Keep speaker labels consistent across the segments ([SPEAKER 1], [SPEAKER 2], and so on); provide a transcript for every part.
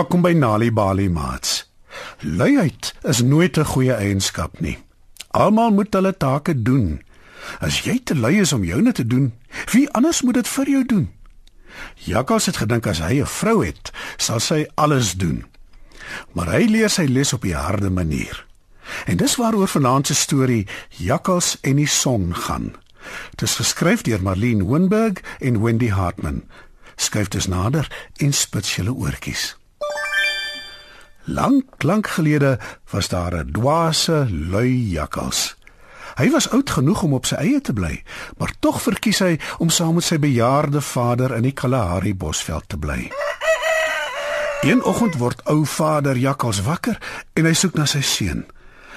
[SPEAKER 1] Welkom by Nali Bali Mats. Luiheid is nooit 'n goeie eienskap nie. Almal moet hulle take doen. As jy te lui is om joune te doen, wie anders moet dit vir jou doen? Jakkals het gedink as hy 'n vrou het, sal sy alles doen. Maar hy leer sy les op 'n harde manier. En dis waaroor vanaand se storie Jakkals en die son gaan. Dit is geskryf deur Marlene Winberg en Wendy Hartman. Skryf dit nader en spits julle oortjies. Lank, lank gelede was daar 'n dwaase, lui jakkals. Hy was oud genoeg om op sy eie te bly, maar tog verkies hy om saam met sy bejaarde vader in die Kalahari bosveld te bly. Een oggend word ou vader jakkals wakker en hy soek na sy seun.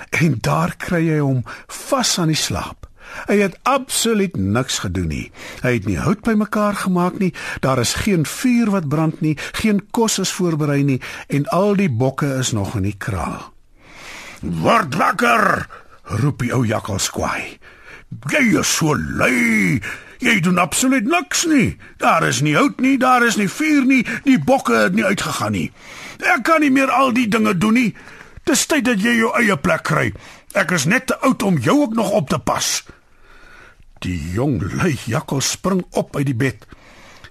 [SPEAKER 1] En daar kry hy hom vas aan die slaap. Hy het absoluut niks gedoen nie. Hy het nie hout bymekaar gemaak nie. Daar is geen vuur wat brand nie, geen kos is voorberei nie en al die bokke is nog in die kraal. "Word wakker!" roep die ou jakkals kwaai. "Jy is so lui. Jy doen absoluut niks nie. Daar is nie hout nie, daar is nie vuur nie, die bokke het nie uitgegaan nie. Ek kan nie meer al die dinge doen nie. Dis tyd dat jy jou eie plek kry. Ek is net te oud om jou ook nog op te pas." Die jong lui jakkal spring op uit die bed.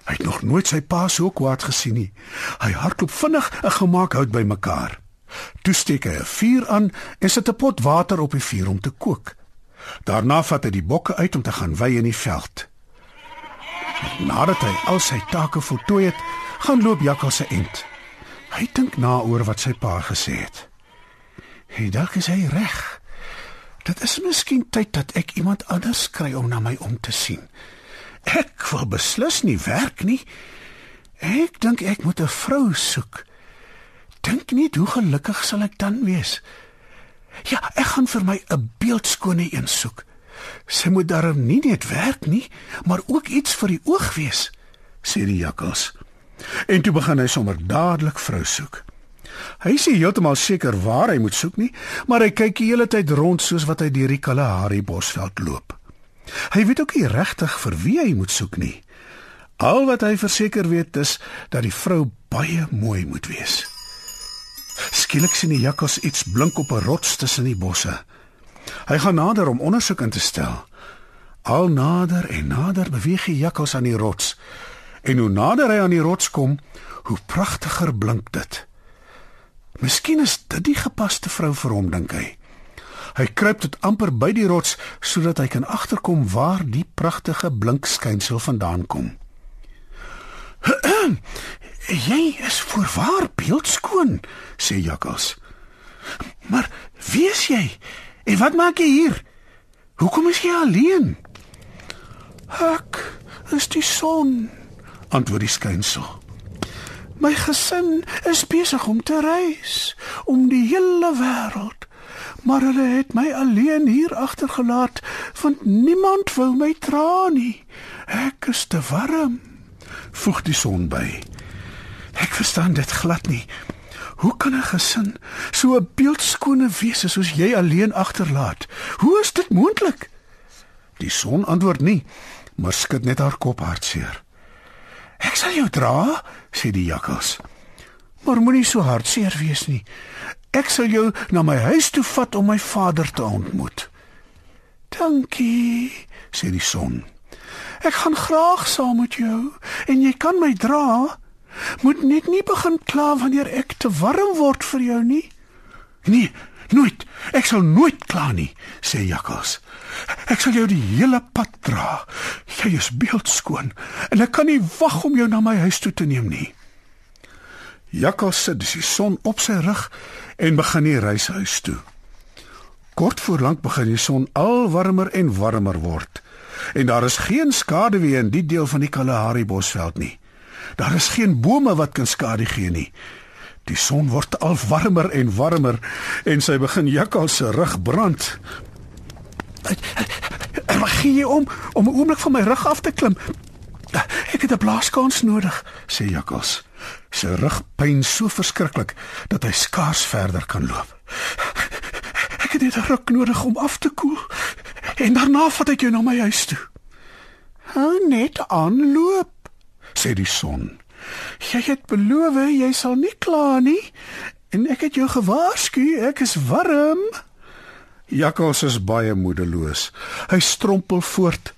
[SPEAKER 1] Hy het nog nooit sy pa so kwaad gesien nie. Hy hardloop vinnig 'n gemaak hout bymekaar. Toe steek hy 'n vuur aan en sit 'n pot water op die vuur om te kook. Daarna vat hy die bokke uit om te gaan wei in die veld. Nadat hy al sy take voltooi het, gaan loop jakkal se end. Hy dink na oor wat sy pa gesê het. Hy is hy reg. Dit is miskien tyd dat ek iemand anders kry om na my om te sien. Ek wil beslis nie werk nie. Ek dink ek moet 'n vrou soek. Dink nie hoe gelukkig sal ek dan wees. Ja, ek gaan vir my 'n beeldskone een soek. Sy moet darm nie net werk nie, maar ook iets vir die oog wees, sê die jakkals. En toe begin hy sommer dadelik vrou soek. Hy sê heeltemal seker waar hy moet soek nie, maar hy kyk die hele tyd rond soos wat hy deur die Kalahari bosveld loop. Hy weet ook nie regtig vir wie hy moet soek nie. Al wat hy verseker weet is dat die vrou baie mooi moet wees. Skielik sien die jakkals iets blink op 'n rots tussen die bosse. Hy gaan nader om ondersoek in te stel. Al nader en nader beweeg die jakkals aan die rots. En hoe nader hy aan die rots kom, hoe pragtiger blink dit. Miskien is dit die gepaste vrou vir hom dink hy. Hy kruip tot amper by die rots sodat hy kan agterkom waar die pragtige blink skynsel vandaan kom. "Jy is voorwaar beeldskoon," sê Jakkals. "Maar wie is jy? En wat maak jy hier? Hoekom is jy alleen?" "Ek is die son," antwoord die skynsel. My gesin is besig om te reis om die hele wêreld. Maar hulle het my alleen hier agtergelaat want niemand wou my dra nie. Ek is te warm. Voeg die son by. Ek verstaan dit glad nie. Hoe kan 'n gesin so 'n beeldskone wese soos jy alleen agterlaat? Hoe is dit moontlik? Die son antwoord nie, maar skud net haar kop hartseer. Ek sal jou dra, sê die jakkals. Maar moenie so hartseer wees nie. Ek sal jou na my huis toe vat om my vader te ontmoet. Dankie, sê die son. Ek gaan graag saam met jou en jy kan my dra. Moet net nie begin kla wanneer ek te warm word vir jou nie. Nee, nooit. Ek sal nooit kla nie, sê jakkals. Ek sal jou die hele pad dra. Jy is beeldskoon en ek kan nie wag om jou na my huis toe te neem nie. Jakkals sit die son op sy rug en begin die reis huis toe. Kort voor lank begin die son al warmer en warmer word. En daar is geen skade weer in die deel van die Kalahari bosveld nie. Daar is geen bome wat kan skade gee nie. Die son word al warmer en warmer en sy begin jakkals se rug brand. Ek gee jy om om 'n oomblik van my rug af te klim. Ek het 'n blaaskans nodig, sê jakkals. Sy rug pyn so verskriklik dat hy skaars verder kan loop. Ek het net 'n ruk nodig om af te koel en daarna vat ek jou na my huis toe. Hou net aan loop, sê die son. Jy het beloof jy sal nie kla nie. En ek het jou gewaarsku, ek is warm. Jakkals is baie moedeloos. Hy strompel voort.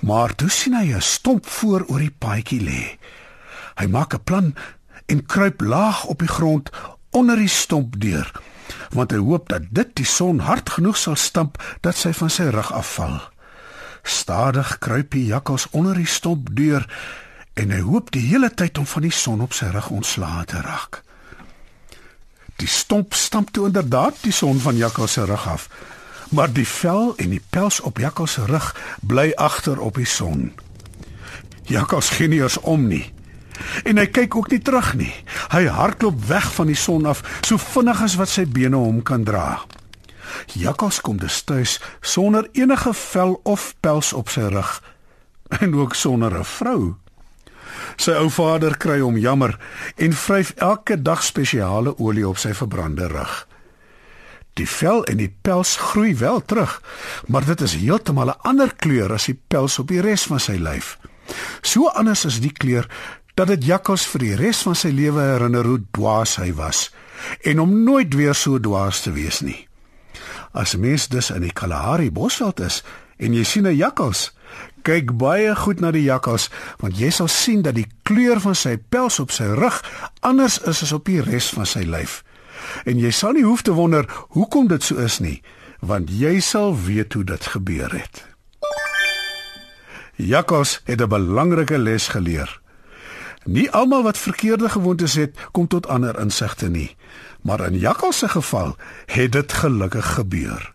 [SPEAKER 1] Maar toe sien hy 'n stomp voor oor die paadjie lê. Hy maak 'n plan en kruip laag op die grond onder die stomp deur, want hy hoop dat dit die son hard genoeg sal stamp dat sy van sy rug afval. Stadig kruip die jakkals onder die stomp deur en hy hoop die hele tyd om van die son op sy rug ontslae te raak. Die stomp stamp toe inderdaad die son van jakkals se rug af, maar die vel en die pels op jakkals se rug bly agter op die son. Jakkals gee nie eens om nie. En hy kyk ook nie terug nie. Hy hardloop weg van die son af so vinnig as wat sy bene hom kan dra. Jakkals kom dus tuis sonder enige vel of pels op sy rug en ook sonder 'n vrou. Sy ou vader kry hom jammer en vryf elke dag spesiale olie op sy verbrande rug. Die vel en die pels groei wel terug, maar dit is heeltemal 'n ander kleur as die pels op die res van sy lyf. So anders is die kleur dat dit Jakkals vir die res van sy lewe herinner hoe dwaas hy was en om nooit weer so dwaas te wees nie. As mens dus in die Kalahari Bosveld is en jy sien 'n jakkals, kyk baie goed na die jakkals want jy sal sien dat die kleur van sy pels op sy rug anders is as op die res van sy lyf. En jy sal nie hoef te wonder hoekom dit so is nie, want jy sal weet hoe dit gebeur het. Jakkals het 'n belangrike les geleer. Nie almal wat verkeerde gewoontes het, kom tot ander insigte nie, maar in Jakkals se geval het dit gelukkig gebeur.